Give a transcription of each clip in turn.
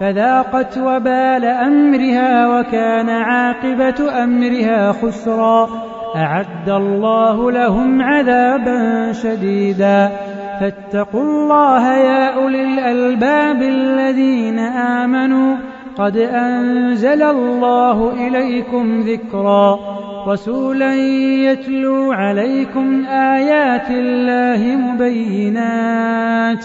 فذاقت وبال أمرها وكان عاقبة أمرها خسرا. أعد الله لهم عذابا شديدا. فاتقوا الله يا أولي الألباب الذين آمنوا. قد أنزل الله إليكم ذكرا. رسولا يتلو عليكم آيات الله مبينات.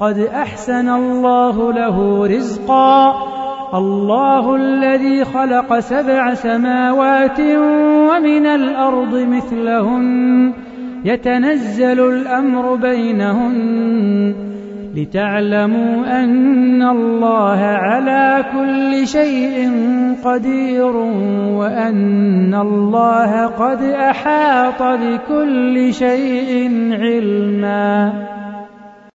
قد أحسن الله له رزقا. الله الذي خلق سبع سماوات ومن الأرض مثلهن. يتنزل الأمر بينهن. لتعلموا أن الله على كل شيء قدير وأن الله قد أحاط بكل شيء علما.